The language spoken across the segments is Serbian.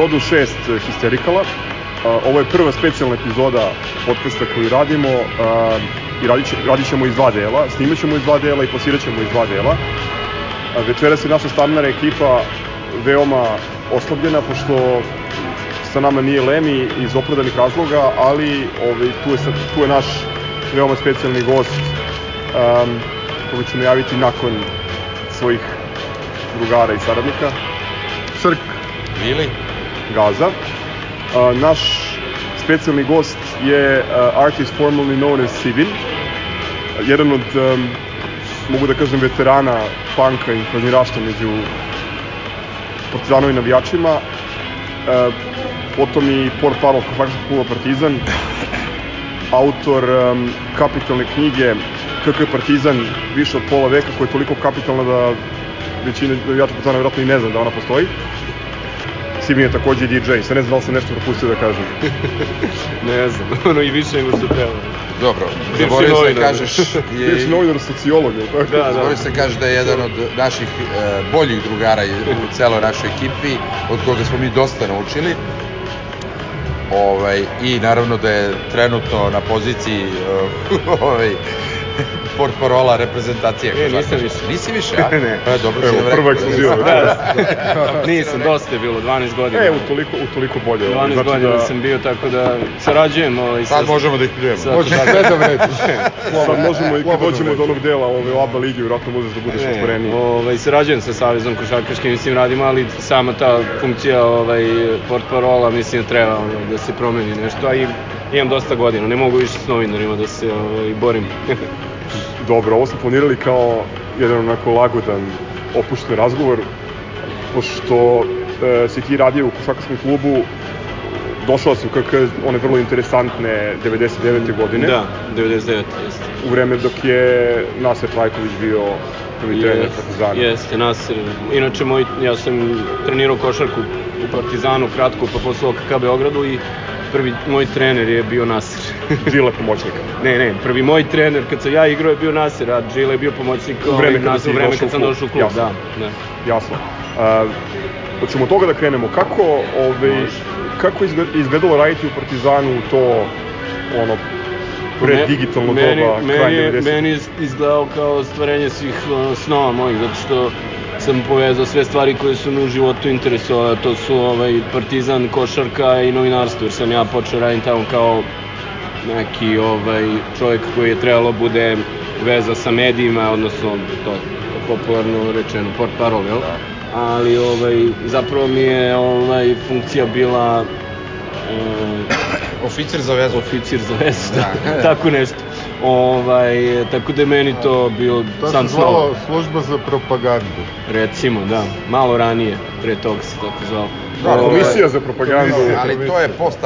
epizodu 6 Histerikala. Ovo je prva specijalna epizoda podcasta koju radimo i radit, će, radit ćemo iz dva dela, snimat ćemo iz dva dela i plasirat ćemo iz dva dela. Večeras je naša standardna ekipa veoma oslabljena, pošto sa nama nije Lemi iz opravdanih razloga, ali ovaj, tu, je, tu je naš veoma specijalni gost um, koga ćemo javiti nakon svojih drugara i saradnika. Srk. Vili. Gaza. Uh, naš specijalni gost je uh, artist formerly known as Civil. Jedan od, um, mogu da kažem, veterana panka i planirašta među partizanovim navijačima. Uh, potom i port parol košarkaškog kluba Partizan. Autor um, kapitalne knjige KK Partizan više od pola veka koja je toliko kapitalna da većina navijača Partizana vjerojatno i ne zna da ona postoji. Simin je takođe DJ, sad ne znam da li sam nešto propustio da kažem. ne znam, ono i više nego što treba. Dobro, zaboravio se da kažeš... Je... Bivši novinar sociolog, je tako? Da, da. Zaboravio se da kažeš da je jedan od naših e, boljih drugara u celoj našoj ekipi, od koga smo mi dosta naučili. Ovaj, I naravno da je trenutno na poziciji ovaj, port parola reprezentacije. E, nisam više. Nisi više, a? ne. E, dobro, Evo, prva ekskluziva. Da, da. nisam, dosta je bilo, 12 godina. E, utoliko, utoliko bolje. 12 znači godina da... sam bio, tako da sarađujem. Ovaj, Sad sa, možemo da ih pljujemo. Sad, Možeš sve da vređiš. Sad možemo i kad dođemo do onog dela ove oba ligi, vjerojatno možeš da budeš otvoreniji. Ovaj, sarađujem sa Savezom košarkaškim, mislim, radimo, ali sama ta funkcija ovaj, port parola, mislim, da treba ono, da se promeni nešto, a i imam dosta godina, ne mogu više s novinarima da se ovaj, borim. Dobro, ovo smo planirali kao jedan onako lagodan, opušten razgovor, pošto e, si ti radio u košakarskom klubu, došao si u KK one vrlo interesantne 99. godine. Da, 99. jeste. U vreme dok je Nasir Trajković bio prvi trener Jest, Partizana. Jeste, Nasir. Inače, moj, ja sam trenirao košarku u Partizanu kratko, pa posle OKK Beogradu i prvi moj trener je bio Nasir. Džile pomoćnik. ne, ne, prvi moj trener kad sam ja igrao je bio Nasir, a Džile je bio pomoćnik u vreme kada, Nasir, u vreme kad sam došao u klub. Jasno. Da, da. Jasno. Uh, hoćemo od toga da krenemo. Kako, ovaj, kako izgledalo raditi u Partizanu u to ono, pre digitalno meni, doba, meni, 90. meni je izgledao kao stvarenje svih uh, snova mojih, zato što sam povezao sve stvari koje su me u životu interesovale, to su ovaj, partizan, košarka i novinarstvo, jer sam ja počeo raditi tamo kao neki ovaj, čovjek koji je trebalo bude veza sa medijima, odnosno to popularno rečeno, port parol, jel? Ali ovaj, zapravo mi je ovaj, funkcija bila um, Oficir za vezu. Oficir za vezu, da. tako nešto. Ovaj, tako da je meni to bio to san se zvalo služba za propagandu. Recimo, da. Malo ranije, pre toga se tako zvalo. Da, Ovaj, komisija za propagandu. Ali to je post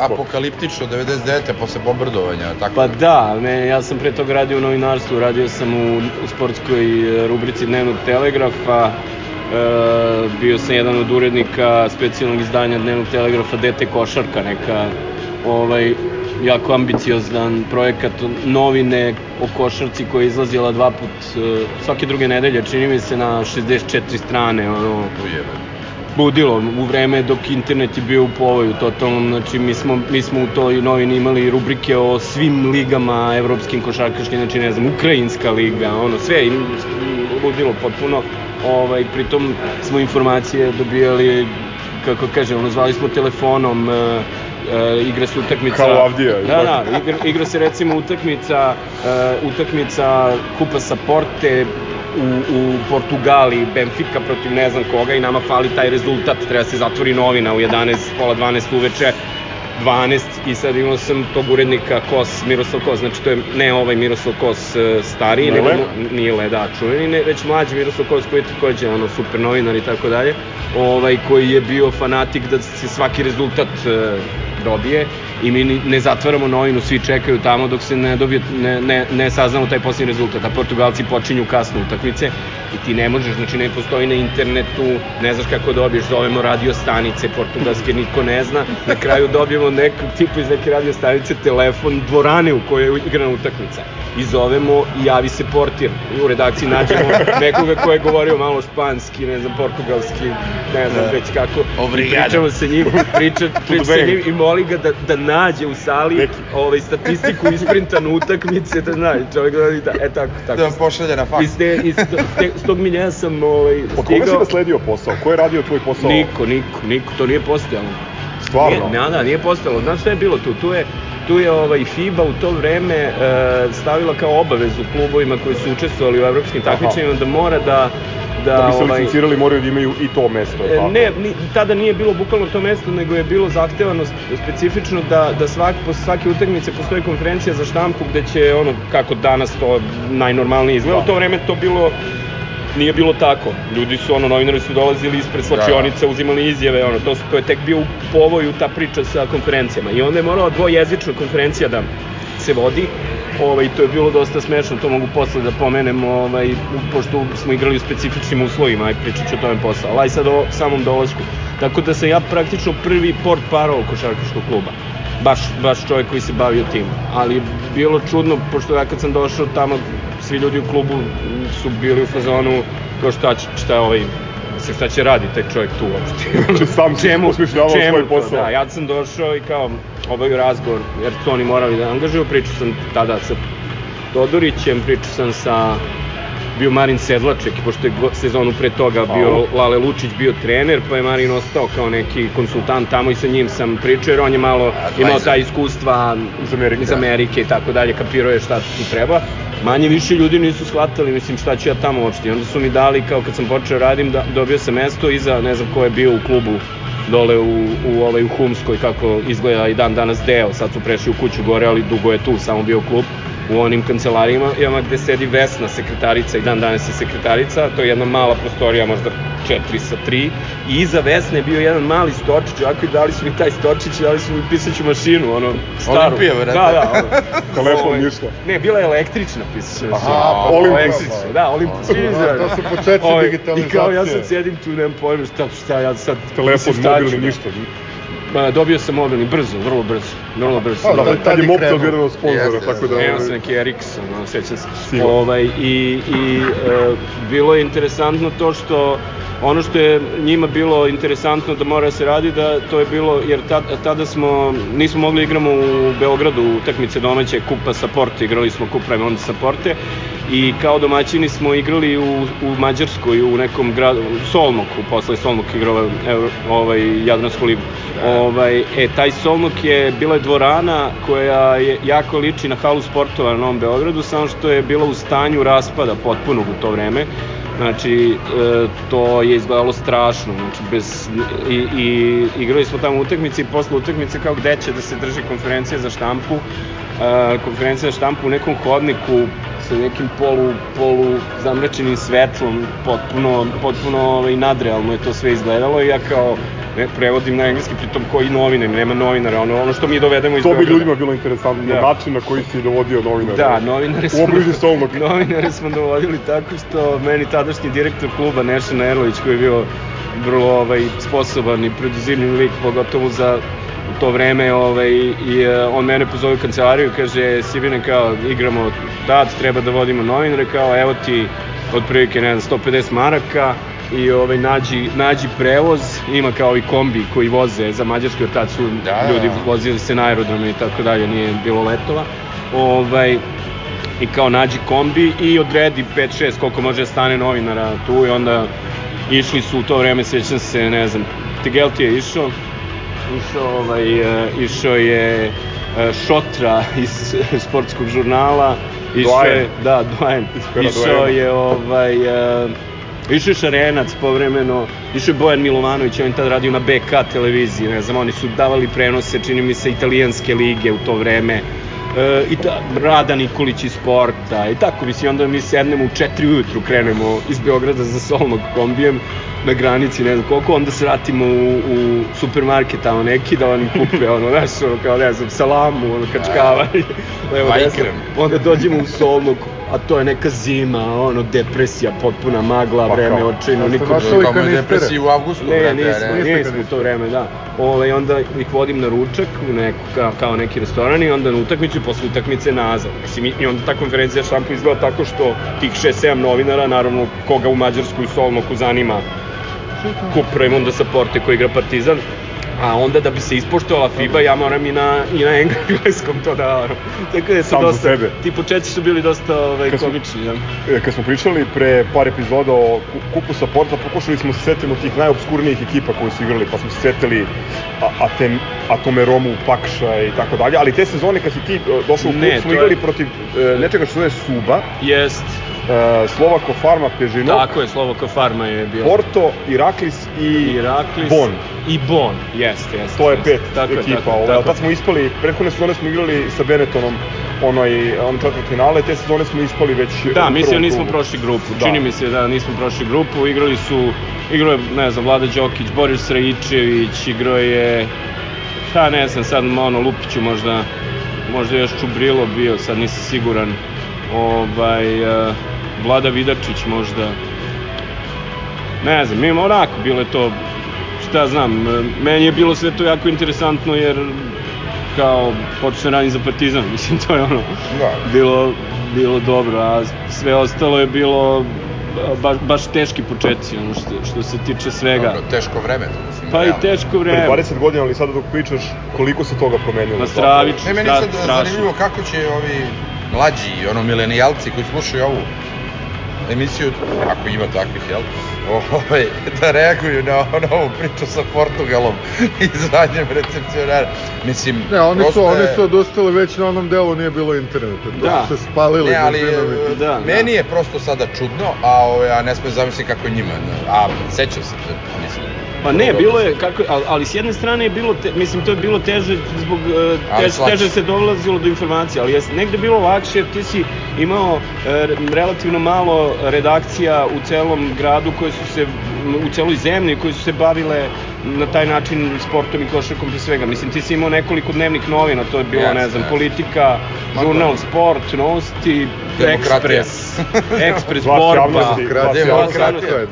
apokaliptično 99. posle bombardovanja, tako Pa da, ne, ja sam pre toga radio u novinarstvu, radio sam u, u sportskoj e, rubrici Dnevnog telegrafa, e, bio sam jedan od urednika specijalnog izdanja Dnevnog telegrafa Dete košarka, neka ovaj, jako ambiciozan projekat novine o košarci koja je izlazila dva put e, svake druge nedelje, čini mi se na 64 strane, ono, budilo u vreme dok internet je bio u povoju totalnom, znači mi smo, mi smo u toj novini imali rubrike o svim ligama evropskim košarkaškim, znači ne znam, Ukrajinska liga, ono sve, im, ludilo potpuno, ovaj, pritom smo informacije dobijali kako kaže, ono, zvali smo telefonom, e, e, igra se utakmica... Kao Avdija, Da, da, igra, igra se recimo utakmica, e, utakmica Kupa sa Porte, u, u Portugali, Benfica protiv ne znam koga i nama fali taj rezultat, treba se zatvori novina u 11, pola 12 uveče, 12 i sad imao sam tog urednika Kos, Miroslav Kos, znači to je ne ovaj Miroslav Kos e, stariji, Nije nego Le? mu- nije le, da, čuveni, ne, već mlađi Miroslav Kos koji je takođe ono, super novinar i tako dalje, ovaj, koji je bio fanatik da se svaki rezultat e, dobije i mi ne zatvaramo novinu, svi čekaju tamo dok se ne dobije, ne, ne, ne saznamo taj posljednji rezultat, a Portugalci počinju kasno utakmice i ti ne možeš, znači ne postoji na internetu, ne znaš kako dobiješ, zovemo radio stanice portugalske, niko ne zna, na kraju dobijemo nekog tipa iz neke radio stanice telefon dvorane u kojoj je igrana utakmica. I zovemo i javi se portir. U redakciji nađemo nekoga ko je govorio malo španski, ne znam, portugalski, ne znam već kako. Obrigado. Pričamo sa njim, priča, priča sa njim i moli ga da, da nađe u sali ovaj, statistiku isprintanu utakmice, da nađe čovjek da, da e tako, tako. Da vam pošalje na faks. Iz, te, iz, to, te, s tog miljeja sam ovaj, Od koga si stigao. nasledio posao? Ko je radio tvoj posao? Niko, niko, niko, to nije postojalo. Stvarno? Nije, ne, da, nije postojalo. Znaš šta je bilo tu? Tu je, tu je ovaj FIBA u to vreme e, stavila kao obavezu klubovima koji su učestvovali u evropskim takmičenjima da mora da da, Da bi se ovaj, licencirali moraju da imaju i to mesto, je E, tako? Ne, ni, tada nije bilo bukvalno to mesto, nego je bilo zahtevano specifično da, da svak, posle svake utakmice postoji konferencija za štampu gde će ono, kako danas to najnormalnije izgleda, Da. u to vreme to bilo nije bilo tako. Ljudi su, ono, novinari su dolazili ispred slačionice, uzimali izjave, ono, to, su- to je tek bio u povoju ta priča sa konferencijama. I onda je morala dvojezična konferencija da se vodi, ovaj, to je bilo dosta smešno, to mogu posle da pomenem, ovaj, pošto smo igrali u specifičnim uslovima, aj pričat ću o tome posle, ali aj sad o samom dolasku. Tako da sam ja praktično prvi port parol košarkaškog kluba baš, baš čovjek koji se bavio tim. Ali bilo čudno, pošto ja kad sam došao tamo, svi ljudi u klubu su bili u fazonu, kao šta, će, šta je ovaj, mislim, šta će radi taj čovjek tu uopšte. Znači, sam si osmišljavao svoj posao. Da, ja sam došao i kao obavio razgovor, jer su oni morali da angažuju, pričao sam tada sa Todorićem, pričao sam sa bio Marin Sedlaček, pošto je sezonu pre toga bio Lale Lučić bio trener, pa je Marin ostao kao neki konsultant tamo i sa njim sam pričao, jer on je malo imao ta iskustva Iz Amerike. i tako dalje, kapirao je šta tu treba. Manje više ljudi nisu shvatali, mislim, šta ću ja tamo uopšte. Onda su mi dali, kao kad sam počeo radim, da, dobio sam mesto iza, ne znam ko je bio u klubu dole u, u, ovaj, u Humskoj, kako izgleda i dan danas deo, sad su prešli u kuću gore, ali dugo je tu, samo bio klub u onim kancelarijama, gde sedi Vesna, sekretarica i dan danas je sekretarica, to je jedna mala prostorija, možda 4 sa 3, i iza Vesne je bio jedan mali stočić, ovako i dali su mi taj stočić, dali su mi pisaću mašinu, ono, staru. Olimpija, brate. Da, da, ono. Telefon, Ovaj, ništa. Ne, bila je električna pisaća mašina. Aha, pa električna, Olympus. da, Olympus. Da, to su početci Ovaj, I digitalizacije. kao ja sad sedim tu, nemam pojma šta, šta ja sad... Telefon, mobilni, da. ništa. Ma, dobio sam mobilni, brzo, vrlo brzo, vrlo brzo. Pa, Da, tad- je je jedan od sponzora, tako da... Ja ovaj, sam neki Ericsson, ono, sećam se. Ovaj, I, i e, bilo je interesantno to što ono što je njima bilo interesantno da mora da se radi da to je bilo jer tad, tada smo nismo mogli da igramo u Beogradu utakmice domaće kupa sa Porte igrali smo kup Raimonda sa Porte i kao domaćini smo igrali u, u Mađarskoj u nekom gradu u Solmoku posle Solmok igrao ovaj Jadransku ligu. Ovaj e taj Solmok je bila je dvorana koja je jako liči na halu sportova na Novom Beogradu samo što je bila u stanju raspada potpunog u to vreme Znači, e, to je izgledalo strašno, znači, bez, i, i igrali smo tamo utakmice i posle utakmice kao gde će da se drži konferencija za štampu, e, konferencija za štampu u nekom hodniku sa nekim polu, polu zamračenim svetlom, potpuno, potpuno ovaj, nadrealno je to sve izgledalo i ja kao ne, prevodim na engleski, pritom koji novine, nema novinara, ono, ono što mi dovedemo iz To bi ljudima bilo interesantno, Da. način na koji si dovodio novinara. Da, novinare U smo, Solnoka. novinare smo dovodili tako što meni tadašnji direktor kluba Nešan Erlović koji je bio vrlo ovaj, sposoban i preduzimljiv lik, pogotovo za u to vreme ovaj, i e, on mene pozove u kancelariju i kaže Sivine kao igramo tad, treba da vodimo novinare kao evo ti otprilike ne znam 150 maraka i ovaj nađi nađi prevoz ima kao i kombi koji voze za Mađarsku jer tad su Da, da, ljudi da. vozili se na aerodrome i tako dalje nije bilo letova ovaj i kao nađi kombi i odredi 5-6 koliko može da stane novinara tu i onda išli su u to vreme, sećam se, ne znam, Tigelti je išao, išao, ovaj, e, išao je e, Šotra iz sportskog žurnala, išao je, da, pera išao je ovaj, e, Išao je Šarenac povremeno, išao je Bojan Milovanović, on je tad radio na BK televiziji, ne znam, oni su davali prenose, čini mi se, italijanske lige u to vreme. E, i ta, Rada Nikolić iz sporta i tako, mislim, onda mi sednemo u 4 ujutru, krenemo iz Beograda za Solnog kombijem na granici, ne znam koliko, onda se vratimo u, u supermarket tamo neki da oni kupe, ono, znaš, ono, kao, ne znam, salamu, ono, kačkava, levo, desno, Vajkrem. onda dođemo u Solnog, a to je neka zima, ono, depresija, potpuna magla, Pa vreme očinu, jeste niko... Kao kanistere? depresiji u avgustu, Ne, brate, nismo, ne. Nismo u to vreme, da. Ove, onda ih vodim na ručak u neku, kao, kao neki restoran i onda na utakmicu i posle utakmice nazad. Mislim, i- i onda ta konferencija šampu izgleda tako što tih 6-7 novinara, naravno koga u Mađarsku i Solmoku zanima kup Raimonda Saporte koji igra Partizan, a onda da bi se ispoštovala FIBA, ja moram i na, i na engleskom to da, ono, tako da je to Sam dosta, sebe. ti početci su bili dosta ovaj, Kad smo- komični, da. E, Kad smo pričali pre par epizoda o ku- kupu sa Porta, pokušali smo se setimo tih najobskurnijih ekipa koji su igrali, pa smo se setili Atem, Atome Romu, Pakša i tako dalje, ali te sezone kad si ti e, došao u klub Ne, smo to je- igrali protiv e, nečega što zove Suba, Jest, Slovako Farma Pežino, tako je, Slovako Farma je bio. Porto, Iraklis i Iraklis Bon. i Bon, jeste, jeste. To je pet tako je, ekipa, tako, ovaj, tako. tad smo ispali, prethodne sezone smo igrali sa Benetonom onoj, on četvrt finale, te sezone smo ispali već Da, mislim da nismo prošli grupu. Da. Čini mi se da nismo prošli grupu. Igrali su, igrao je, ne znam, Vlada Đokić, Boris Rajičević, igrao je, pa ne znam, sad ono, Lupiću možda, možda još Čubrilo bio, sad nisam siguran. Ovaj, uh, Vlada Vidačić možda. Ne znam, ima onako, bilo je to, šta ja znam, meni je bilo sve to jako interesantno jer kao počne radim za Partizan, mislim to je ono Da. bilo, bilo dobro, a sve ostalo je bilo baš, baš teški početci, ono što, što se tiče svega. Dobro, teško vreme to mislim. Pa i realno. teško Pre vreme. 20 godina, ali sada dok pričaš, koliko se toga promenilo? Ma stravično, Ne, meni sad strašno. zanimljivo kako će ovi mlađi, ono, milenijalci koji slušaju ovu emisiju, ako ima takvih, jel? Ovaj, da reaguju na, na ovu priču sa Portugalom i zvanjem recepcionara. Mislim, Ne, oni su, prosto oni je- su odustali već na onom delu, nije bilo interneta. To Da. su se spalili Ne, ali e, Da, meni da. je prosto sada čudno, a, ove, a ne sme zamisliti kako je njima. A sećam se. Pa ne, bilo je, kako, ali, ali s jedne strane je bilo, te, mislim, to je bilo teže zbog, e, teže, teže se dolazilo do informacija, ali je negde bilo lakše jer ti si imao e, relativno malo redakcija u celom gradu koje su se, u celoj zemlji koje su se bavile na taj način sportom i košarkom pre svega. Mislim, ti si imao nekoliko dnevnih novina, to je bilo, Jeste, ne znam, jeste. politika, Ma žurnal da. Sport, Novosti. Ekspres, Ekspres Borba, da.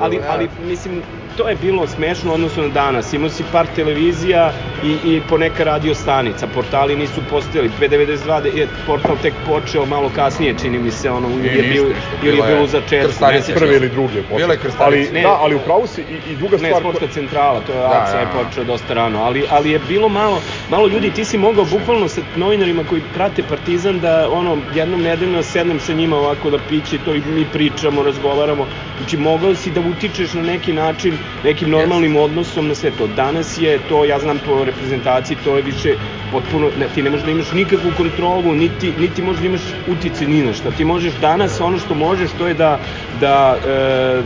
ali, ali mislim, to je bilo smešno u odnosu na danas. Imao si par televizija i, i poneka radio stanica. Portali nisu postojali. 292 je portal tek počeo malo kasnije, čini mi se, ono, ili je, bio, ili je je bilo u začetku. Ne se. ili druge. počeo. Bile krstarice. Ali, Ne. da, ali upravo si i, i druga Ne, stvar... sportska centrala, to je Da, ACA je da, da. počeo dosta rano, ali, ali je bilo malo, malo ljudi, ti si mogao bukvalno sa novinarima koji prate Partizan da ono, jednom nedeljno sednem sa njima ovako da piće to i mi pričamo, razgovaramo, znači mogao si da utičeš na neki način, nekim normalnim odnosom na sve to. Danas je to, ja znam po reprezentaciji, to je više potpuno, ne, ti ne možeš da imaš nikakvu kontrolu, niti, niti možeš da imaš utice ni na šta. Ti možeš danas ono što možeš, to je da, da e,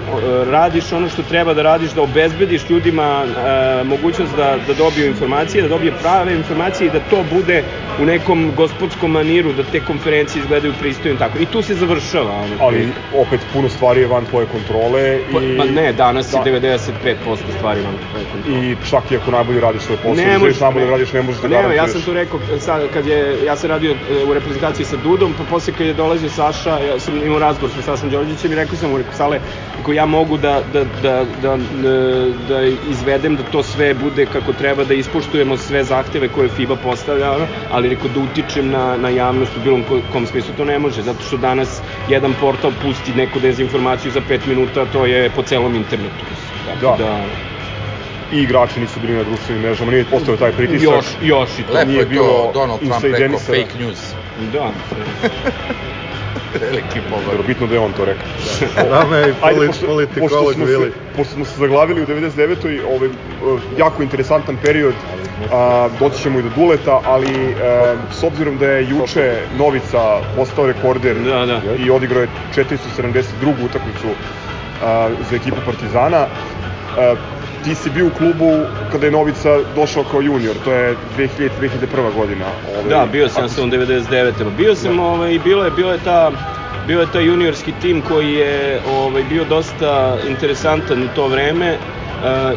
radiš ono što treba da radiš, da obezbediš ljudima e, mogućnost da, da dobiju informacije, da dobije prave informacije i da to bude u nekom gospodskom maniru, da te konferencije izgledaju pristojno tako. I tu se završava. Ono, Ali opet puno stvari je van tvoje kontrole Pa, i... pa ne, danas Da. je 95% stvari kontrole. I čak i ako najbolje radiš svoj posao, Ne ne možeš, najbolje ne. radiš, ne možeš da Pa ne, garantuješ. ja sam to rekao sad kad je ja sam radio e, u reprezentaciji sa Dudom, pa posle kad je dolazio Saša, ja sam imao razgovor sa Sašom Đorđevićem i rekao sam mu, rekao Sale, ako ja mogu da, da, da, da, da, da izvedem da to sve bude kako treba, da ispoštujemo sve zahteve koje FIBA postavlja, ali rekao da utičem na, na javnost u bilo ko- kom smislu to ne može, zato što danas jedan portal pusti neku dezinformaciju za 5 minuta, to je po celom internetu. Tako Da. da, I igrači nisu bili na društvenim mrežama, nije postao taj pritisak. još, još i to. Lepo nije je bilo to Donald Trump rekao fake news. Da. Veliki Dobro, pogled. bitno da je on to rekao. Dame i Ajde, polit, pošto, pošto, politikolog smo se, bili. pošto smo se zaglavili u 99. ovaj, jako interesantan period, a, doći ćemo i do Duleta, ali a, s obzirom da je juče Novica postao rekorder Da, da. i odigrao je 472. utakmicu a, za ekipu Partizana, a, ti si bio u klubu kada je Novica došao kao junior, to je 2000-2001. godina. Ovaj, Da, bio sam ako sa 99. Bio sam, ovaj, i bilo je, bilo je ta bio je taj juniorski tim koji je ovaj, bio dosta interesantan u to vreme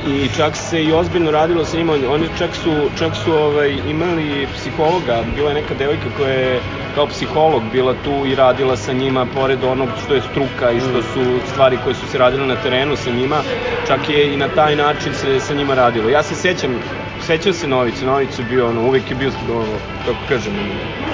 i čak se i ozbiljno radilo sa njima, oni čak su, čak su ovaj, imali psihologa, bila je neka devojka koja je kao psiholog bila tu i radila sa njima, pored onog što je struka i što su stvari koje su se radile na terenu sa njima, čak je i na taj način se sa njima radilo. Ja se sećam, sećam se Novića, Nović je bio, ono, uvek je bio, ono, kako kažem,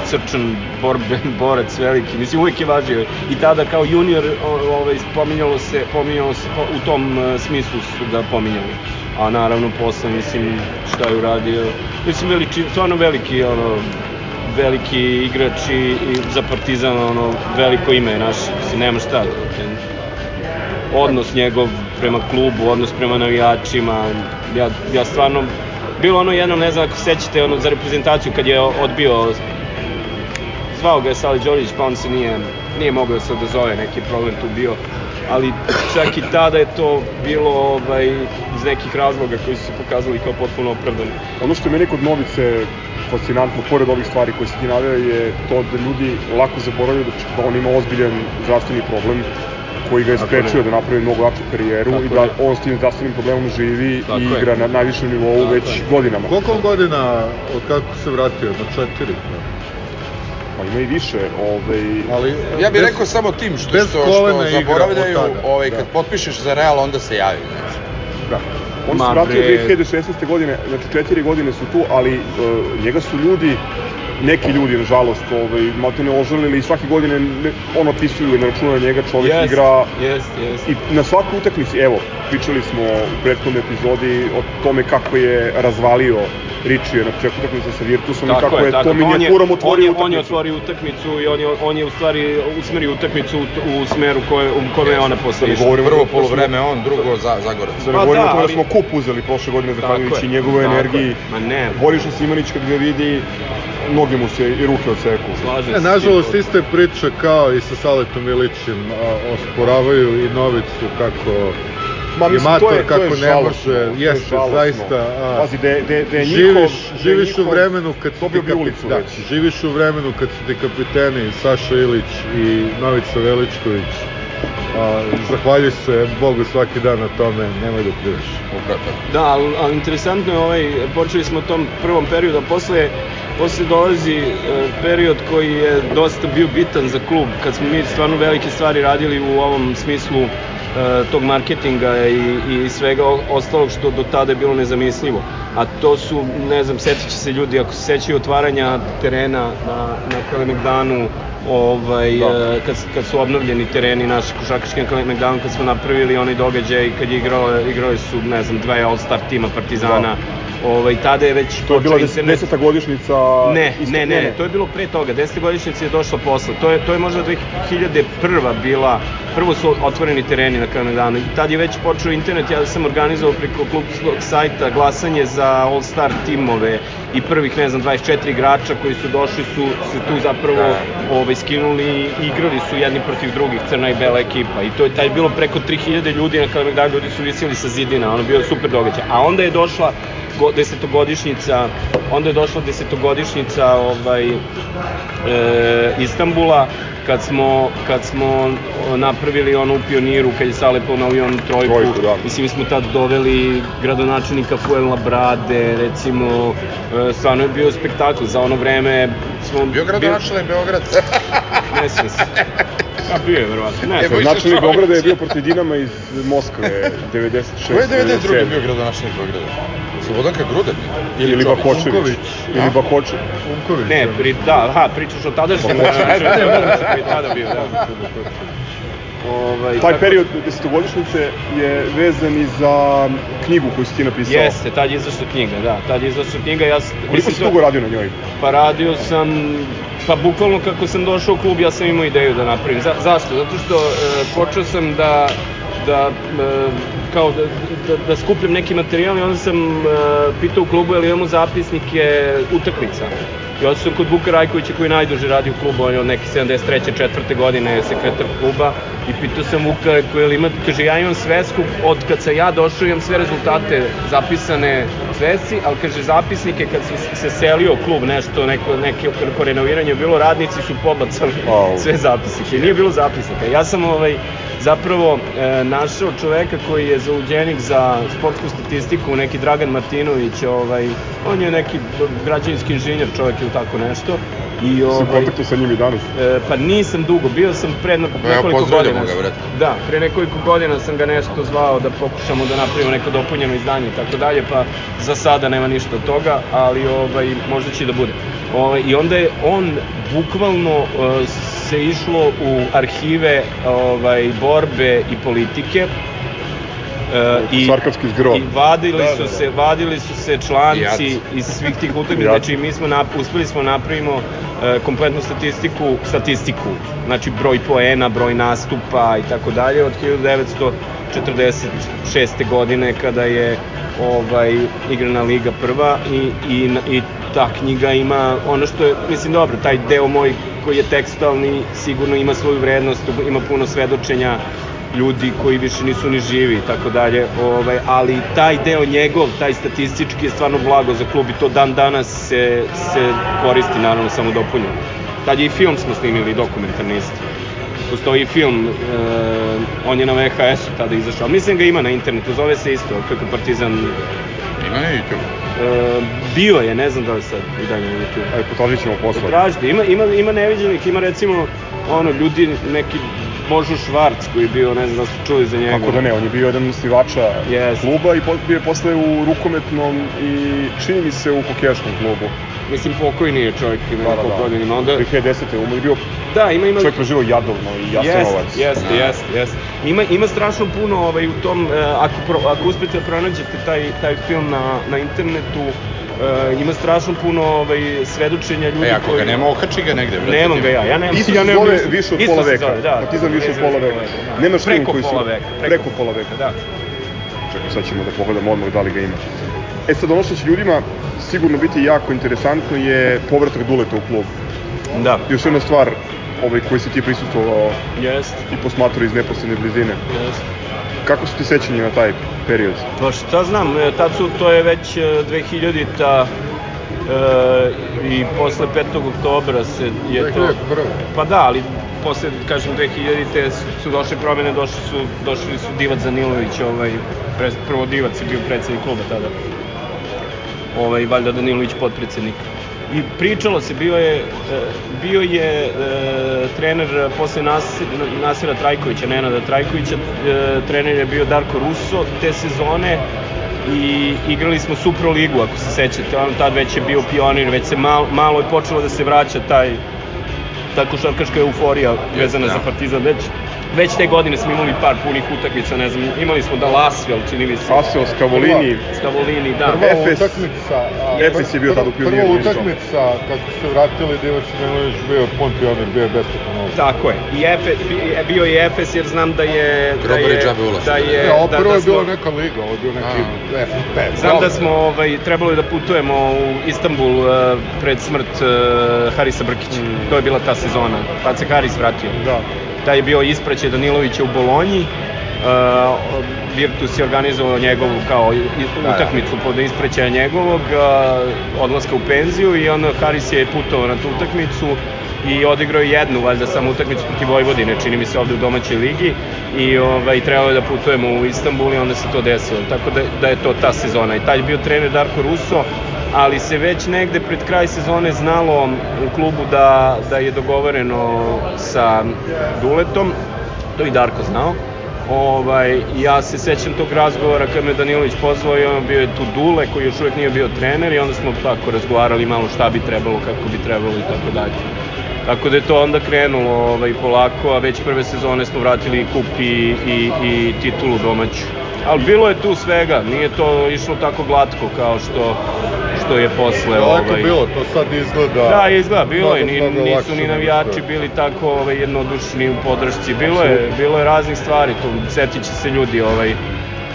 srčan borbe, borac veliki, mislim, uvek je važio. I tada kao junior, ovaj, pominjalo se, pominjalo se, po- u tom e, smislu su ga pominjali. A naravno posle, mislim, šta je uradio, mislim, veliki, stvarno veliki, ono, veliki igrač i, i za Partizan ono veliko ime naš, mislim nema šta. Odnos njegov prema klubu, odnos prema navijačima, ja, ja stvarno bilo ono jednom, ne znam ako se sećate, ono za reprezentaciju kad je odbio zvao ga je Sali Đorić, pa on se nije, nije mogao se odazove, neki problem tu bio, ali čak i tada je to bilo ovaj, iz nekih razloga koji su se pokazali kao potpuno opravdani. Ono što je meni kod Novice fascinantno, pored ovih stvari koje si ti naveo, je to da ljudi lako zaboravljaju da, da on ima ozbiljan zdravstveni problem koji ga je sprečio da napravi mnogo jaču karijeru Tako i da on s tim zdravstvenim problemom živi Tako i je. igra na najvišem nivou Tako već je. godinama. Koliko godina od kako se vratio? Na četiri? Pa ima i više, ovaj, Ali, Ja bih rekao samo tim što, što, što zaboravljaju, ovaj, da. kad potpišeš za Real, onda se javi. Znači. Da. On se vratio bre. 2016. godine, znači četiri godine su tu, ali uh, njega su ljudi, neki ljudi, nažalost, ovaj, malte ne ožalili i svake godine ne, on otpisuju na računa njega, čovjek Jest, igra jest, jest. i na svakoj utakmici, evo, pričali smo u prethodnoj epizodi o tome kako je razvalio Richie na početku utakmice sa Virtusom i kako je, to je, minijakurom on otvorio utakmicu. on je otvorio utakmicu i on je, on je u stvari usmerio utakmicu u, u smeru koje, u kome je ona posle ne išla. govorimo Prvo polovreme on, drugo za, Zagorac. Da ne Pa govorimo da, o tome da ali- smo kup uzeli prošle godine zahvaljujući tako je. energiji. Ma ne. Boriša Simanić kad ga vidi, noge mu se i ruke odseku. Slažem se. nažalost, iste priče kao i sa Saletom Ilićem, osporavaju i Novicu kako Ma, je mislim, to mator, je- to kako je ne može, to je jeste, zaista. A, Pazi, da je- da je- da je živiš, njihov- da je živiš u njihov- vremenu kad su ti bi kapi- ulicu da, već. živiš u vremenu kad su ti kapiteni Saša Ilić i Novica Veličković. A, zahvaljuj se Bogu svaki dan na tome, nemoj da tako. Da, ali, ali interesantno je ovaj, počeli smo u tom prvom periodu, a posle, posle dolazi e, period koji je dosta bio bitan za klub, kad smo mi stvarno velike stvari radili u ovom smislu tog marketinga i, i svega ostalog što do tada je bilo nezamislivo. A to su, ne znam, setit će se ljudi, ako se sećaju otvaranja terena na, na Kalemegdanu, ovaj, Da. e, kad, kad su obnovljeni tereni naši košarkaški na Kalemegdanu, kad smo napravili onaj događaj, kad je igrao, igrali su, ne znam, dve All-Star tima Partizana, ovaj, tada je već To je bila internet- deseta godišnjica... Ne, isto- ne, ne, ne, to je bilo pre toga. 10. godišnjica je došla posle. To je, to je možda 2001. bila, prvo su otvoreni tereni na Kalemegdanu. I tad je već počeo internet, ja sam organizovao preko klubskog sajta glasanje za All-Star timove i prvih, ne znam, 24 igrača koji su došli su se tu zapravo ovaj, skinuli i igrali su jedni protiv drugih, crna i bela ekipa. I to je taj bilo preko 3000 ljudi na Kalemegdanu, ljudi su visili sa zidina, ono bio super događaj. A onda je došla go, desetogodišnjica, onda je došla desetogodišnjica ovaj, e, Istambula, kad smo, kad smo napravili ono u pioniru, kad je Sale ponovio onu trojku, Trojku, da. mislim mi smo tad doveli gradonačelnika Fuel Brade, recimo, e, stvarno je bio spektakl, za ono vreme smo... Bio gradonačelnik Beograd. Ne se. A bio je, verovatno. Ne Evo znam. i- Načelnik Beograda je bio protiv Dinama iz Moskve, 96. Ko je 92. 97. bio gradonačelnik Beograda? Slobodanka Grudan? Ili Čović? Bakočević. Unković. Ili Bakočević. Unković. Ne, pri, da, aha, pričaš o tadašnjem ne, moguće koji je tada bio, da. Ovaj, Taj period desetogodišnjice je vezan i za knjigu koju si ti napisao. Jeste, tad je izašla knjiga, da, tad je izašla knjiga, ja... Koliko si to- dugo radio na njoj? Pa radio sam, pa bukvalno kako sam došao u klub, ja sam imao ideju da napravim. Za, zašto? Zato što e, počeo sam da da e, kao da, da, da skupljam neki materijal i onda sam e, pitao u klubu je li imamo zapisnike utakmica. I onda sam kod Vuka Rajkovića koji najduže radi u klubu, on je od neke 73. četvrte godine sekretar kluba i pitao sam Vuka koji li ima, kaže ja imam svesku od kad sam ja došao imam sve rezultate zapisane u svesci, ali kaže zapisnike kad se, se selio klub nešto, neko, neke oko renoviranja bilo, radnici su pobacali Au. sve zapisnike, nije bilo zapisnika. Ja sam ovaj, zapravo e, našao čoveka koji je zauđenik za sportsku statistiku, neki Dragan Martinović, ovaj, on je neki građevinski inženjer čovek ili tako nešto. I, ovaj, kontaktu sa njim i danas. E, pa nisam dugo, bio sam pre nekoliko pozdravljamo godina. ga, brate. Da, pre nekoliko godina sam ga nešto zvao da pokušamo da napravimo neko dopunjeno izdanje i tako dalje, pa za sada nema ništa od toga, ali ovaj, možda će da bude. Ovaj, I onda je on bukvalno e, se išlo u arhive ovaj, borbe i politike, E, i, Sarkatski zgro. I vadili Da, su da, da. se, vadili su se članci iz svih tih utakmica. Znači mi smo nap, uspeli smo napravimo e, kompletnu statistiku, statistiku, znači broj poena, broj nastupa i tako dalje od 1946. godine kada je ovaj igrana Liga prva i, i, i ta knjiga ima ono što je, mislim dobro, taj deo moj koji je tekstualni sigurno ima svoju vrednost, ima puno svedočenja ljudi koji više nisu ni živi i tako dalje, ovaj, ali taj deo njegov, taj statistički je stvarno blago za klub i to dan danas se, se koristi naravno samo dopunjeno. Tad je i film smo snimili, dokumentarni isto. Postoji film, e, on je na VHS-u tada izašao, mislim ga ima na internetu, zove se isto, kako Partizan Ima na YouTube. e, bio je, ne znam da li sad i dalje na YouTube. Ajde, potražit ćemo posle. Tražite, ima, ima, ima neviđenih, ima recimo ono, ljudi, neki Božo Švarc koji je bio, ne znam da ste čuli za njega. Kako da ne, on je bio jedan od Jest. kluba i bio je posle u rukometnom i čini mi se u hokejaškom klubu. Mislim, pokojni je čovjek, ima Da, da, da. Onda, 2010. umor je bio da, ima, ima... čovjek preživao Jadovno i Jasenovac. Jeste, jeste, Da. jeste, jeste. Ima, ima strašno puno ovaj, u tom, e, ako, pro, ako uspete da pronađete taj, taj film na, na internetu, e, ima strašno puno ovaj, svedočenja ljudi E, ako koji... ga nema, okači ga negde, brate. Nemam ga ja, ja nemam. Isto ja nemam zove više od Isto pola veka. Zove, da, Partizan više od pola veka. da. Nemaš film preko koji su- pola veka. preko pola veka. Da. Čekaj, sad ćemo da pogledamo odmah da li ga ima. E sad, ono što će ljudima sigurno biti jako interesantno je povratak Duleta u klub. Da. Još jedna stvar ovaj, koji si ti prisustvovao Jest, i posmatrao iz neposredne blizine. jest. Kako su ti sećanje na taj period? Pa šta znam, e, tad su, to je već e, 2000-ta e, i posle 5. oktobra se je to... 2001. Pa da, ali posle, kažem, 2000-te su došle promene, došli su, došli su Divac Danilović, ovaj, pre, prvo Divac je bio predsednik kluba tada. Ovaj, valjda Danilović potpredsednik. I pričalo se, bio je, e, bio je e, trener posle Nas, Nasira Trajkovića, Nenada Trajkovića, e, trener je bio Darko Russo te sezone i igrali smo Supro ligu, ako se sećate, on tad već je bio pionir, već se malo, malo je počelo da se vraća taj ta košarkaška euforija vezana da. za Partizan već već te godine smo imali par punih utakmica, ne znam, imali smo da Lasvel, čini mi se. Asel, Skavolini, Stavolini, da. Prva Efes. utakmica... a, Efes je bio tad u pioniru Prva utakmica, kad su se vratili, Divac Milović bio Pontionir, bio je besplatan ulaz. Tako je. I Efes, bi- bio je Efes jer znam da je... Da je, džabe ulaz. da je, ovo da, prvo da je bila smo- neka liga, ovo je bio neki FP. Znam da smo ovaj, trebali da putujemo u Istanbul uh, pred smrt uh, Harisa Brkića. To je bila ta sezona. Tad se Haris vratio. da. Taj je bio ispraćaj Danilovića u Bolonji. Uh, Virtus je organizovao njegovu kao da. utakmicu pod ispraćaja njegovog uh, odlaska u penziju i onda Haris je putovao na tu utakmicu i odigrao je jednu valjda samo utakmicu protiv Vojvodine, čini mi se ovde u domaćoj ligi i ovaj, trebalo je da putujemo u Istanbul i onda se to desilo, tako da, da je to ta sezona i taj je bio trener Darko Russo ali se već negde pred kraj sezone znalo u klubu da, da je dogovoreno sa Duletom, to i Darko znao. Ovaj, ja se sećam tog razgovora kad me Danilović pozvao i on bio je tu Dule koji još uvek nije bio trener i onda smo tako razgovarali malo šta bi trebalo, kako bi trebalo i tako dalje. Tako da je to onda krenulo ovaj, polako, a već prve sezone smo vratili i kup i, i, i titulu domaću. Ali bilo je tu svega, nije to išlo tako glatko kao što, što je posle. Daleko ovaj, bilo, to sad izgleda... Da, izgleda, bilo je, nisu ni navijači bili tako ovaj, jednodušni u podršci, bilo je, bilo je raznih stvari, tu setit će se ljudi ovaj,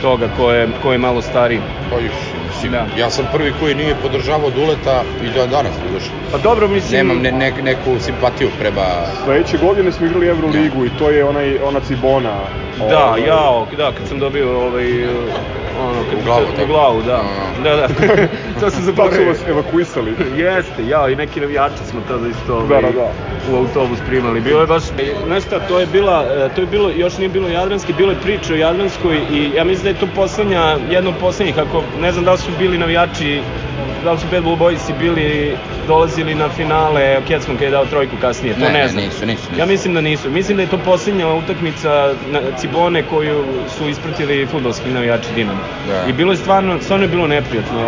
toga ko je, ko je malo stariji. Pa još, mislim, Da. ja sam prvi koji nije podržavao Duleta i da danas podržam. Pa dobro, mislim... Nemam ne, ne, neku simpatiju prema... Sledeće godine smo igrali Euroligu i to je onaj, ona Cibona. Da, ovaj, jao, da, kad sam dobio ovaj, ono, kad U glavu, se, u glavu, da. A. Da, da. Da su zaboravio. vas evakuisali. Jeste, ja i neki navijači smo tada isto Da, ovaj, da, da. u autobus primali. Bilo je baš, znaš šta, to je bila, e, to je bilo, još nije bilo Jadranski, bilo je priča o Jadranskoj i ja mislim da je to poslednja, jedna od poslednjih, ako ne znam da li su bili navijači, da li su Bad Blue Boysi bili, dolazili na finale, Kecman kad je dao trojku kasnije, to Ne, ne, ne, znam. nisu, nisu, nisu. Ja mislim da nisu. Mislim da je to poslednja utakmica na Cibone koju su ispratili fudbalski navijači Dinama. Da. I bilo je stvarno, stvarno je bilo neprijatno.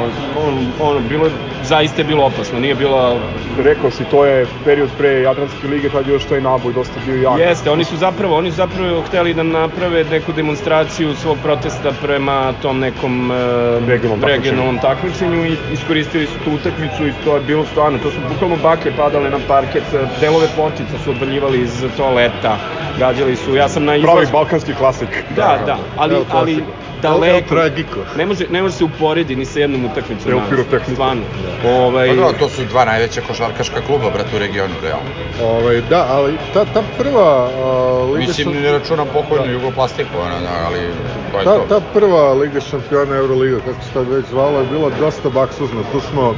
Ono, ono, bilo je, zaista je bilo opasno, nije bilo Rekao si, to je period pre Jadranske lige, tad je još taj naboj dosta bio jak. Jeste, oni su zapravo, oni su zapravo hteli da naprave neku demonstraciju svog protesta prema tom nekom e, Regionalnom takmičenju. regionalnom takmičenju i iskoristili su tu utakmicu i to je bilo stvarno, to su bukvalno baklje padale na parket, e, delove pločica su odvaljivali iz toaleta, gađali su, ja sam na Pravi izlazu... balkanski klasik. Da, da, ali, El ali daleko. Ne može, ne može se uporedi ni sa jednom utakmicom. El danas, Pirotehnico. Stvarno. Ovaj, Pa da, to su dva najveća košarkaška kluba, brate, u regionu, realno. Ovaj, da, ali ta, ta prva uh, Liga Mislim, šampiona- ne računam pokojnu Jugoplastiku, ona, da, ali to je Ta, to. ta prva Liga šampiona Euroliga, kako se tad već zvala, je bila dosta baksuzna. Tu smo,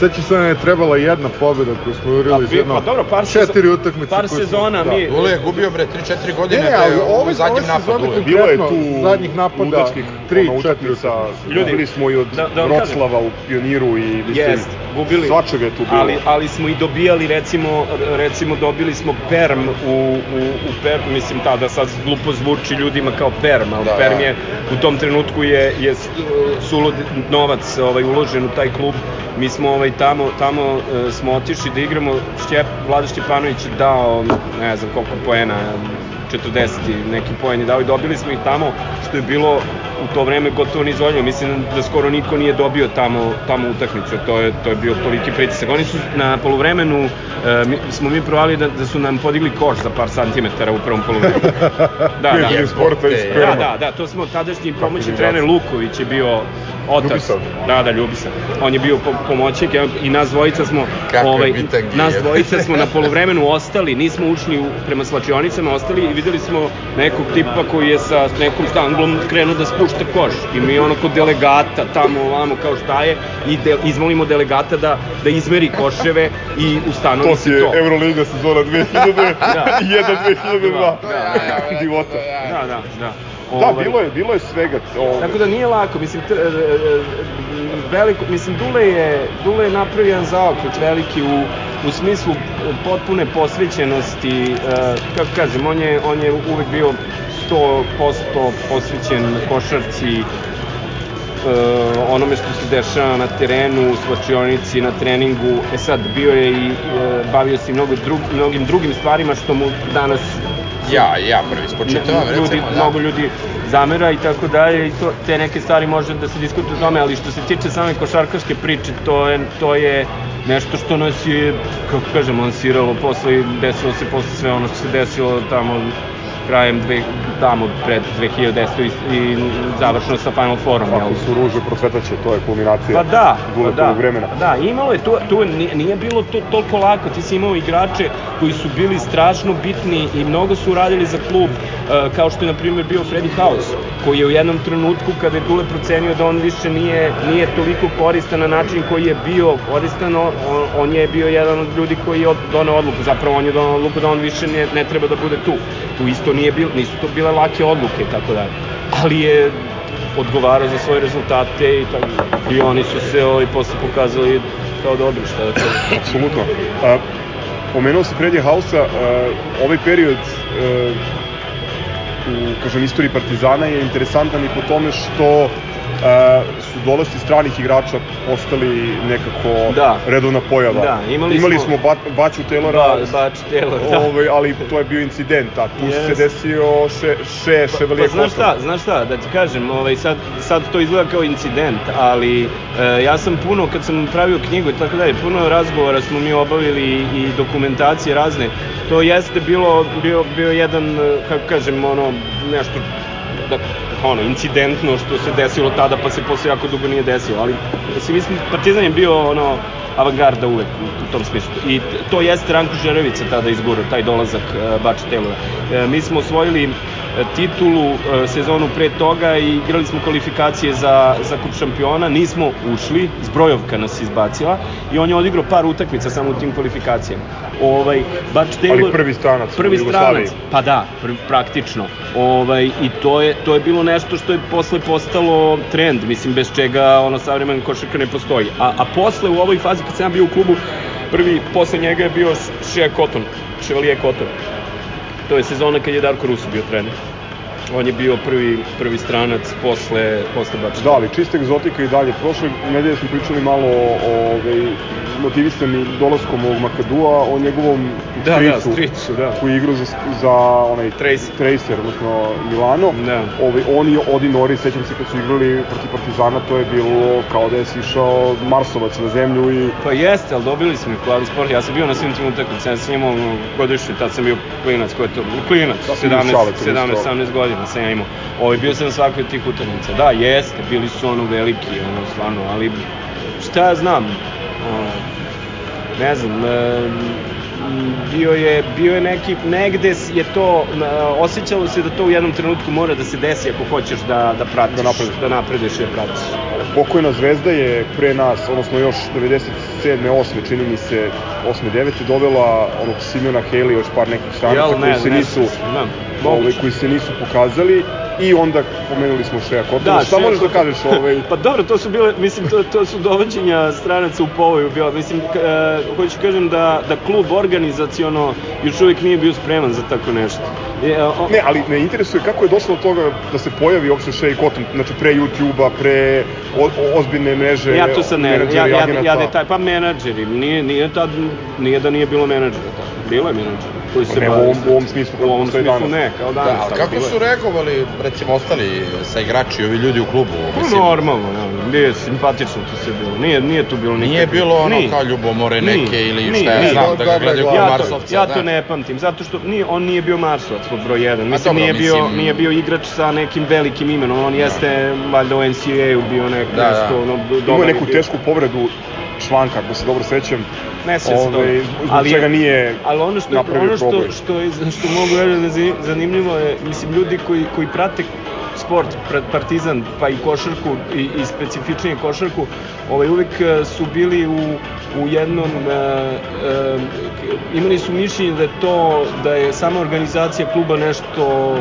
sećam se da je trebala jedna pobjeda koju smo jurili iz bi- jedno pa dobro, par četiri utakmice. par koje smo- sezona da. mi- Dule je gubio, bre, 3-4 godine, Ne, ali ove, u zadnjem ove napadu. sezone uvek. Bilo je tu zadnjih napada, ludačkih tri, ono, četiri utakmica. utakmice. Ljudi, Gubili smo i od da- da. Vroclava u Pioniru i mislim, Jest, gubili. svačega je tu bilo. Ali, ali smo i dobijali, recimo, recimo dobili smo Perm u, u, u Perm, mislim tada sad glupo zvuči ljudima kao Perm, ali Da, Perm da. je u tom trenutku je, je sulud novac ovaj, uložen u taj klub. Mi smo ovaj, tamo, tamo e, smo otišli da igramo, Šćep, Vlada Šćepanović je dao, ne znam koliko poena, 40 i neki poen je dao i dobili smo ih tamo, što je bilo u to vreme gotovo neizvoljeno. Mislim da skoro niko nije dobio tamo, tamo utakmicu, to je, to je bio toliki pritisak. Oni su na poluvremenu, e, mi, smo mi provali da, da su nam podigli koš za par santimetara u prvom poluvremenu. Da, da. sporta iz Da. Da, da, da, to smo tadašnji pomoćni mi trener. Luković je bio otac. Ljubisav. Da, da, Ljubisav. On je bio po, pomoćnik i nas dvojica smo Kako je ovaj bitangi, nas je. dvojica smo na poluvremenu ostali, nismo ušli u, prema slačionicama, ostali i videli smo nekog tipa koji je sa nekom stanglom krenuo da spušta koš. I mi ono kod delegata tamo ovamo kao šta je i de, izmolimo delegata da da izmeri koševe i ustanovi To se je to. Euroliga sezona 2001 2002 Da, da, Divota. Da, da, da. Da, Ovaj, bilo je, bilo je svega. Ovaj, Tako da nije lako, mislim, tr, e, e, veliko, mislim, Dule je, Dule je napravio jedan zaokret veliki u, u smislu potpune posvećenosti, e, kako kažem, on je, on je uvek bio 100% posvećen košarci, e, onome što se dešava na terenu, u slačionici, na treningu. E sad, bio je i, e, bavio se i mnogo drug, mnogim drugim stvarima što mu danas Ja, ja prvi spočitavam, ljudi, recimo, da. mnogo ljudi zamera i tako dalje i to, te neke stvari može da se diskutuje o tome, ali što se tiče same košarkaške priče, to je, to je nešto što nas je, kako kažem, lansiralo posle i desilo se posle sve ono što se desilo tamo krajem dve, tamo pred 2010. i, i završeno sa Final Fourom. Ako su ruže procvetaće, to je kulminacija Pa da, pa da, vremena. da, imalo je to, to nije, nije bilo to toliko lako, ti si imao igrače koji su bili strašno bitni i mnogo su radili za klub, e, kao što je na primjer bio Freddy House, koji je u jednom trenutku kada je Dule procenio da on više nije, nije toliko koristan na način koji je bio koristan, on, on je bio jedan od ljudi koji je doneo odluku, zapravo on je doneo odluku da on više ne, ne treba da bude tu. Tu isto nije bilo, nisu to bile lake odluke tako dalje. Ali je odgovarao za svoje rezultate i tako i oni su se ovaj posle pokazali kao dobri šta da kažem. Apsolutno. A, pomenuo si Fredija Hausa, a, ovaj period a, u, kažem, istoriji Partizana je interesantan i po tome što su dolasci stranih igrača postali nekako Da. redovna pojava. Da, imali imali smo- smo ba, Baću Taylora, Ba, Bač Taylor, da. ovaj, ali to je bio incident, a tu Jest. se desio še, še Chevalier Pa znaš Cotton. šta, znaš šta, da ti kažem, ovaj, sad, sad to izgleda kao incident, ali e, ja sam puno, kad sam pravio knjigu i tako dalje, puno razgovora smo mi obavili i, i dokumentacije razne, to jeste bilo, bio, bio jedan, e, kako kažem, ono, nešto, da, ono, incidentno što se desilo tada, pa se posle jako dugo nije desilo, ali, mislim, mislim, Partizan je bio, ono, avangarda uvek u, tom smislu. I to jeste Ranko Žerevica tada izgurao, taj dolazak uh, Bača Taylora. E, mi smo osvojili titulu e, sezonu pre toga i igrali smo kvalifikacije za, za kup šampiona, nismo ušli, zbrojovka nas izbacila i on je odigrao par utakmica samo u tim kvalifikacijama. Ovaj, Butch Taylor, Ali prvi stranac u prvi Jugoslaviji. stranac, pa da, pr praktično. Ovaj, I to je, to je bilo nešto što je posle postalo trend, mislim, bez čega ono savremen košarka ne postoji. A, a posle u ovoj fazi kad sam ja bio u klubu, prvi posle njega je bio Shea Cotton, Chevalier Cotton. To je sezona kad je Darko Rusu bio trener. On je bio prvi, prvi stranac posle, posle Bača. Da, ali čista egzotika i dalje. Prošle nedelje smo pričali malo o, o ovaj, motivisani dolaskom ovog Makadua, o njegovom Da, da, stricu, stricu, da. koji je igrao za, za onaj Tracer. Tracer, odnosno Milano. Da. Ovaj, on i Odi Nori, sećam se kad su igrali protiv Partizana, to je bilo kao da je sišao Marsovac na zemlju i Pa jeste, ali dobili smo ih u Ali Sport. Ja sam bio na svim tim utakmicama, ja sam imao godišnje, tad sam bio klinac, ko je to? Klinac, Da, si bio 17, šale, to je 17, isto. 18 godina sam ja imao. Ovaj, bio sam na svakoj od tih utakmica. Da, jeste, bili su ono veliki, ono, stvarno, ali šta ja znam, ono, ne znam, e, bio je, bio je neki, negde je to, e, osjećalo se da to u jednom trenutku mora da se desi ako hoćeš da, da pratiš, Da napreduješ. da napreduješ i da pratiš. pokojna zvezda je pre nas, odnosno još 97. 8. čini mi se 8. 9. dovela onog Simona Haley još par nekih stranaca Jel, koji ne, se ne, nisu da, moguće. koji se nisu pokazali i onda pomenuli smo Šeja Kotona. Da, Šta možeš da kažeš ovaj Pa dobro, to su bile, mislim, to, to su dovođenja stranaca u povoju bila. Mislim, e, hoću kažem da, da klub organizaciono još uvijek nije bio spreman za tako nešto. Je, o, Ne, ali me interesuje kako je došlo do toga da se pojavi uopšte Shea Cotton, znači pre YouTube-a, pre o, o, ozbiljne mreže, ja to sad ne, ja, ja, ja, ja detalj, pa menadžeri, nije, nije tad, nije da nije bilo menadžera tad, bilo je menadžera koji se ne, u ovom- u ovom smislu u ovom smislu danas. ne, kao Da, danas, ali ali kako bilo je. su reagovali, recimo, ostali sa igrači, ovi ljudi u klubu? Pa normalno, ja, nije simpatično to sve bilo. Nije, nije tu bilo nikakve. Nije bilo ono Nije. kao ljubomore Nije, neke ili nije, šta ja znam, da ga gledaju kao Ja to, Marsovca. ja da. to ne pamtim, zato što nije, on nije bio Marsovac pod broj 1. Mislim, dobro, nije, bio, mislim- nije bio igrač sa nekim velikim imenom, on jeste valjda u NCAA-u bio nek, Da, da. nešto, ono, Imao neku tešku povredu članka, ako se dobro sećam. Ne se Ovaj, dobro. zbog čega nije ali ono što, ono što, proboj. što, je, što mogu reći da zanimljivo je, mislim, ljudi koji, koji prate sport, partizan, pa i košarku i, i specifičnije košarku, ovaj, uvek e, su bili u, u jednom, e, e, imali su mišljenje da je to, da je sama organizacija kluba nešto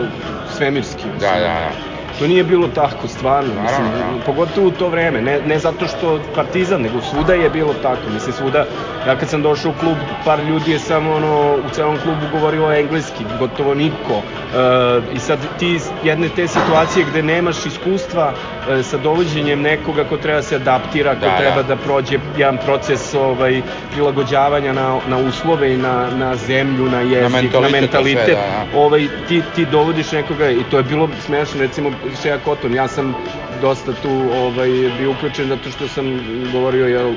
svemirski. Da, da, da. To nije bilo tako, stvarno, mislim, naravno. pogotovo u to vreme, ne, ne zato što Partizan, nego svuda je bilo tako, mislim, svuda, ja kad sam došao u klub, par ljudi je samo, ono, u celom klubu govorilo engleski, gotovo niko, e, i sad ti jedne te situacije gde nemaš iskustva e, sa dovođenjem nekoga ko treba se adaptira, ko Da, treba da. da prođe jedan proces ovaj, prilagođavanja na, na uslove i na, na zemlju, na jezik, na mentalitet, mentalitet, to sve, da, da. ovaj, ti, ti dovodiš nekoga i to je bilo smešno, recimo Shea Cotton, ja sam dosta tu ovaj, bio uključen zato što sam govorio jel, uh,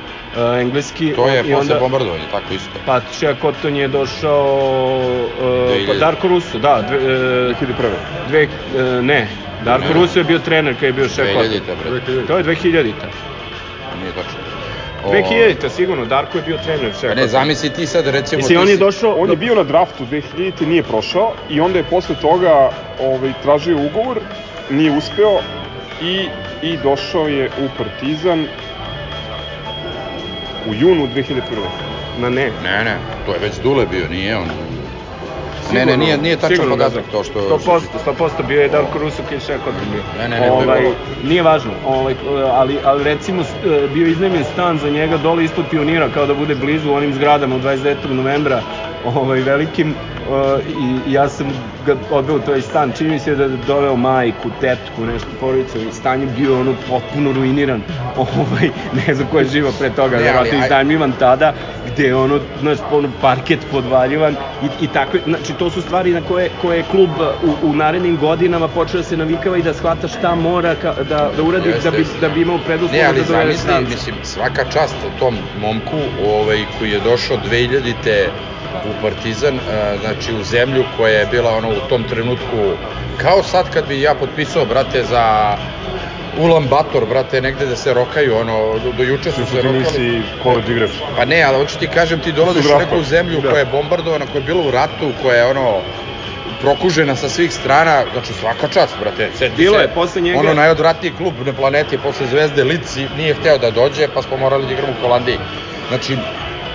engleski. To je i posle onda, bombardovanja, tako isto. Pa Shea Cotton je došao, uh, pa 2000. Darko Russo, da, dve, uh, 2001. dve, uh, ne, Darko Ne, ne. Russo je bio trener kad je bio Shea 2000 Cotton. bre, To je 2000-ta. nije tačno. O, 2000-ta sigurno, Darko je bio trener Pa ne, zamisli ti sad recimo... Mislim, ti on je došao... On je bio na draftu 2000. nije prošao i onda je posle toga ovaj, tražio ugovor, nije uspeo i, i došao je u Partizan u junu 2001. Ma ne, Ne, ne, to je već Dule bio, nije on. Ne, Sigurno, ne, nije, nije tačan sigurno podatak da. to što... 100%, 100% bio je Darko je Shea Cotton bio. Ne, ne, ne, ovaj, bilo- nije važno, ovaj, ali, ali recimo e, bio je iznajmljen stan za njega dole ispod pionira kao da bude blizu onim zgradama u 29. novembra ovaj, velikim e, i, ja sam ga odveo u taj stan, čini mi se da je doveo majku, tetku, nešto porodicu i stan je bio ono potpuno ruiniran, ovaj, ne znam ko je živo pre toga, Ne, ali verovatno aj- iznajmljivan tada, gde je ono, znaš, ono parket podvaljivan i, i takve, znači to su stvari na koje, koje je klub u, u narednim godinama počeo da se navikava i da shvata šta mora ka, da, da uradi Jeste, da bi, jeste. da bi imao ali da dovede strance. mislim, svaka čast tom momku ovaj, koji je došao 2000-te u Partizan, znači u zemlju koja je bila ono u tom trenutku, kao sad kad bi ja potpisao, brate, za Ulan Bator, brate, negde da se rokaju, ono, do, do juče su se rokali. nisi college igrač. Pa ne, ali hoću ti kažem, ti dolaziš u neku zemlju Da. koja je bombardovana, koja je bila u ratu, koja je ono prokužena sa svih strana, znači svaka čast, brate. Seti Bilo se, je, posle njega- Ono najodvratniji klub na planeti, posle Zvezde Lici, nije hteo da dođe, pa smo morali da igramo u Holandiji. Znači,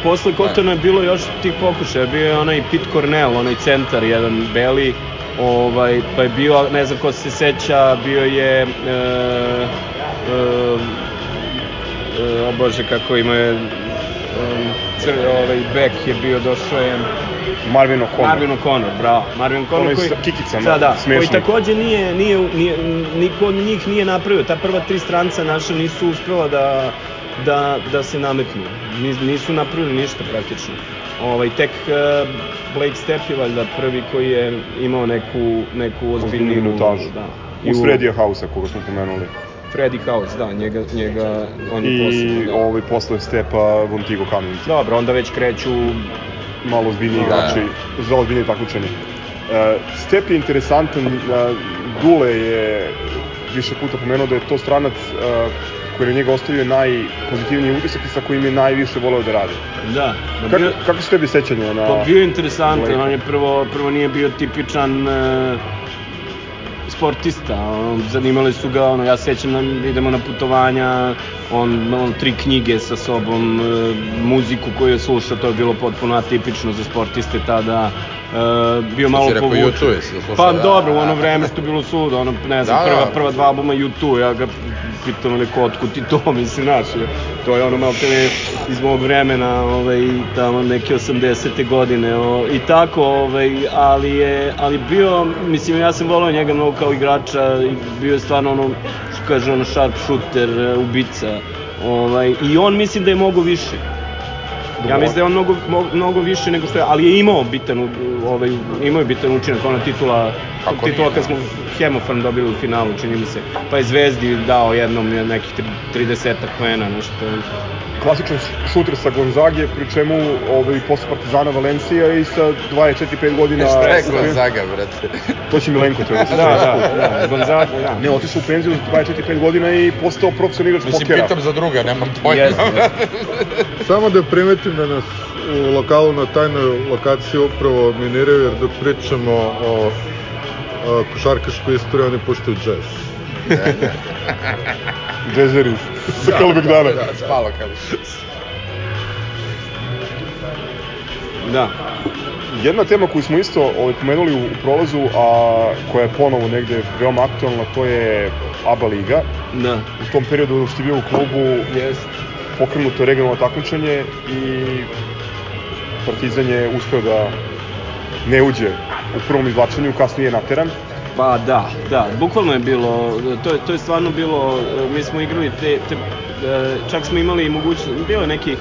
Posle Kotona je bilo još tih pokušaja, bio je onaj Pete Cornell, onaj centar, jedan beli, ovaj, pa je bio, ne znam ko se seća, bio je, e, e, e, o bože kako ima je, e, cr, ovaj, bek je bio, došao je, Marvin O'Connor. Marvin O'Connor, bravo. Marvin O'Connor koji... sa kikicama, da, da, koji takođe nije, nije, nije, niko od njih nije napravio. Ta prva tri stranca naša nisu uspela da, da, da se nametnu. Nis- Nisu napravili ništa praktično. Ovaj, tek uh, Blake Stepp je valjda prvi koji je imao neku, neku Ozbiljnu minutažu. Da. Uz Fredija Hausa, koga smo pomenuli. Freddy House, da, njega, njega on je I posebno. Da. ovaj, posle Stepa Vontigo Cummings. Dobro, onda već kreću malo ozbiljniji Da. igrači za ozbiljnije takmičenje. Uh, Step je interesantan, uh, Dule je više puta pomenuo da je to stranac uh, koji je na njega ostavio najpozitivniji utisak i sa kojim je najviše voleo da radi. Da, da Kako, bio- kako su tebi sećanja na... Pa bio je interesantan, on je prvo, prvo nije bio tipičan e, sportista, zanimali su ga, ono, ja sećam da idemo na putovanja, on, on tri knjige sa sobom, e, muziku koju je slušao, to je bilo potpuno atipično za sportiste tada, e, bio malo povučen. U2 jesi slušao, Pa da, dobro, u ono da. vreme što je bilo sud, ono, ne znam, Da, prva, da. prva dva albuma U2, ja ga pitam, ali otkud ti to, mislim, znaš, je- to je ono malo te iz mog vremena, ovaj, tamo neke 80. godine, o, i tako, ovaj, ali je, ali bio, mislim, ja sam volao njega mnogo kao igrača, bio je stvarno ono, kaže, ono, sharp shooter, e, ubica, ovaj, i on mislim da je mogo više. Ja mislim da je on mnogo, mnogo više nego što je, ali je imao bitan, ovaj, imao je bitan učinak, ona titula, Kako titula nije, kad smo Hemofarm dobili u finalu, čini mi se, pa je Zvezdi dao jednom nekih tri- 30 poena, nešto. Klasičan šuter sa Gonzage, pri čemu ovaj, posle Partizana Valencija i sa 24-5 godina... Šta je Gonzaga, brate? To će Milenko treba da se Da, da, da, Gonzaga, da. Ne, otišao u penziju za 24-5 godina i postao profesionalni igrač Mislim, pokera. pitam za druga, nemam pojma. Jeste, Samo da primetim da nas u lokalu na tajnoj lokaciji upravo miniraju, jer dok pričamo o, o košarkaškoj istoriji, oni puštaju džez. Džezeri sa Kalbegdana. Da, spalo kad. da. Jedna tema koju smo isto ovaj, pomenuli u, u prolazu, a koja je ponovo negde veoma aktualna, to je ABA liga. Da. U tom periodu dok ste bio u klubu Jest. pokrenuto je regionalno takmičenje i Partizan je uspeo da ne uđe u prvom izvlačenju, kasnije je nateran. Pa da, da, bukvalno je bilo, to je, to je stvarno bilo, mi smo igrali te, te e, čak smo imali i mogućnost, bilo je nekih,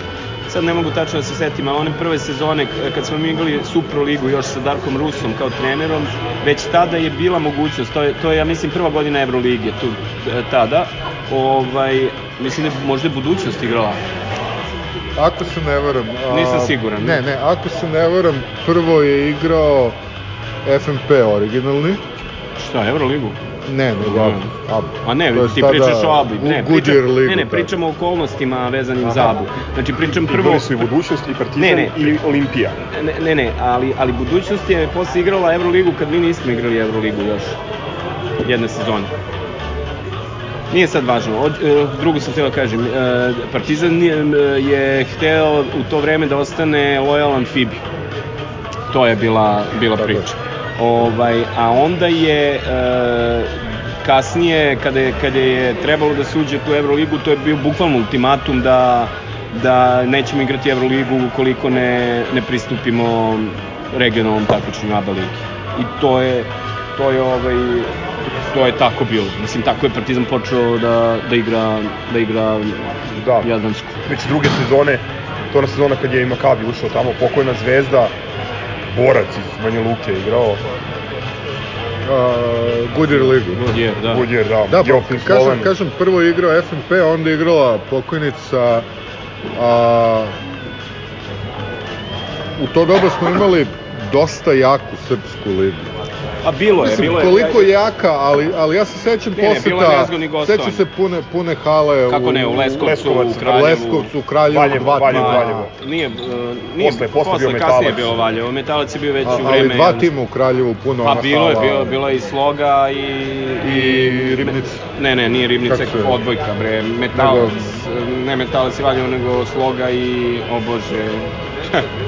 sad ne mogu tačno da se setim, ali one prve sezone kad smo mi igrali Supro ligu još sa Darkom Rusom kao trenerom, već tada je bila mogućnost, to je, to je ja mislim prva godina Evrolige tu e, tada, ovaj, mislim da je možda je budućnost igrala. Ako se ne varam... a, Nisam siguran. Ne, ne, ako se ne varam, prvo je igrao FNP originalni. Šta, Evroligu? Ne, nego Ne. Abu. Abu. A ne, To ti pričaš o Abu. Ne, u Goodyear pričam, ligu. ne, ne, pričamo o okolnostima vezanim Aha. za Abu. Znači, pričam prvo... Igrali su i budućnost, i Partizan, Ne, ne. i Olimpija. Ne, ne, ne, ali, ali budućnost je posle igrala Euroligu kad mi nismo igrali Euroligu još. Jedne sezone. Nije sad važno. Od, e, drugo sam htio da kažem. E, Partizan je, je hteo u to vreme da ostane lojalan Fibi. To je bila, bila priča. Ovaj, a onda je e, kasnije, kada je, kada je trebalo da se uđe tu Euroligu, to je bio bukvalno ultimatum da, da nećemo igrati Euroligu ukoliko ne, ne pristupimo regionalnom takmičenju ABA ligi. I to je, to je ovaj, to je tako bilo. Mislim, tako je Partizan počeo da, da igra, da igra Da. Jadransku. Već druge sezone, to ona sezona kad je i Makabi ušao tamo, pokojna zvezda, borac iz Banja Luke je igrao, A, Goodyear ligu. Goodyear, da. Goodyear, da, Da, pa, kažem, kažem, prvo je igrao FNP, onda je igrala pokojnica, a, u to doba smo imali dosta jaku srpsku ligu. A bilo je, Mislim, bilo je. koliko je jaka, ali, ali ja se sećam Ne, ne, poseta, gostovanja. sećam se pune, pune hale Kako ne, u Leskovcu, Leskovac, u Kraljevu. Leskovcu, u Kraljevu, Valjevo, tima. Valjevo. Nije, uh, nije Posle- posle bio kasnije je Metalac. bio Valjevo. Metalac je bio već A, u ali vreme... dva tima u Kraljevu, puno Pa ona bilo je, bilo, bilo je i Sloga i... I Ribnica. Ne, ne, nije Ribnica, odbojka, bre, Metalac, ne Metalac i Valjevo, nego Sloga i, o bože,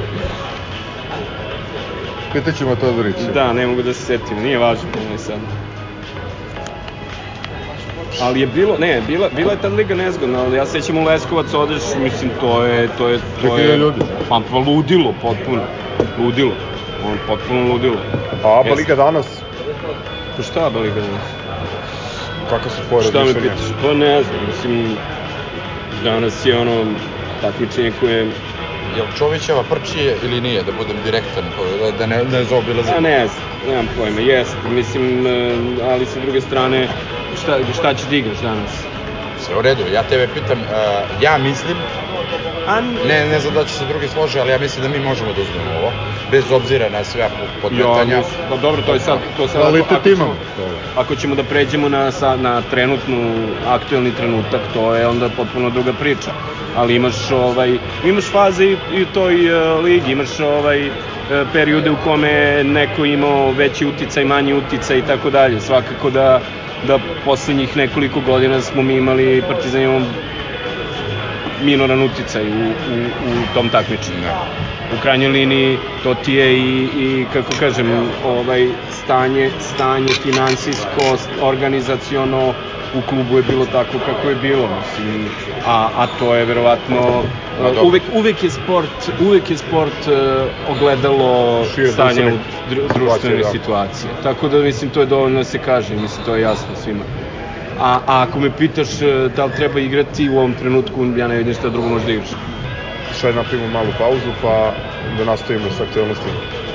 Pitaćemo Todorića. da, ne mogu da se setim, nije važno, ne sad. Ali je bilo, ne, bila, bila je ta liga nezgodna, ali ja se sećam u Leskovac odeš, mislim, to je, to je, to 2000 je, ljudi. pa, pa ludilo, potpuno, ludilo, on potpuno ludilo. A ABA. Liga danas, Pa šta ABA Liga danas? kakve su tvoje Šta me razmišljenja? pitaš? Pa ne znam, mislim, danas je ono takmičenje koje, Jel Čovićeva prčije ili nije, da budem direktan, da- da ne, ne zaobilazim? ja ne znam, nemam pojma, jest, mislim, e, ali sa druge strane, šta, šta ćeš da igraš danas? Sve u redu, ja tebe pitam, uh, ja mislim, A, ne, ne znam da će se drugi slože, ali ja mislim da mi možemo da uzmemo ovo, bez obzira na sve Ja, podmetanja. mislim, pa dobro, to je sad, to je sad Kvalitet ako imamo. ćemo- Ako ćemo da pređemo na, sa, na trenutnu, aktuelni trenutak, to je onda potpuno druga priča. Ali imaš, ovaj, imaš faze i, i u toj uh, ligi, imaš ovaj, e, periode u kome neko imao veći uticaj, manji uticaj i tako dalje. Svakako da, da poslednjih nekoliko godina smo mi imali Partizan imamo minoran uticaj u, u, u tom takmičenju. U krajnjoj liniji to ti je i, i kako kažem, ovaj stanje, stanje finansijsko, organizaciono u klubu je bilo tako kako je bilo, mislim, a, a to je verovatno dobro. uvek, uvek je sport, uvek je sport uh, ogledalo Šire stanja u dru, društvene situacije, da. Tako da mislim to je dovoljno da se kaže, mislim to je jasno svima. A, a ako me pitaš e, da li treba igrati u ovom trenutku, ja ne vidim šta drugo može da igraš. Sad napravimo malu pauzu pa da nastavimo sa aktualnostima.